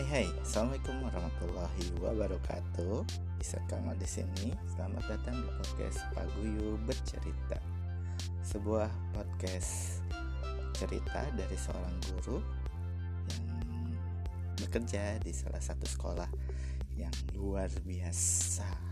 Hai hai, assalamualaikum warahmatullahi wabarakatuh. Bisa kamu di sini. Selamat datang di podcast Paguyu bercerita. Sebuah podcast cerita dari seorang guru yang bekerja di salah satu sekolah yang luar biasa.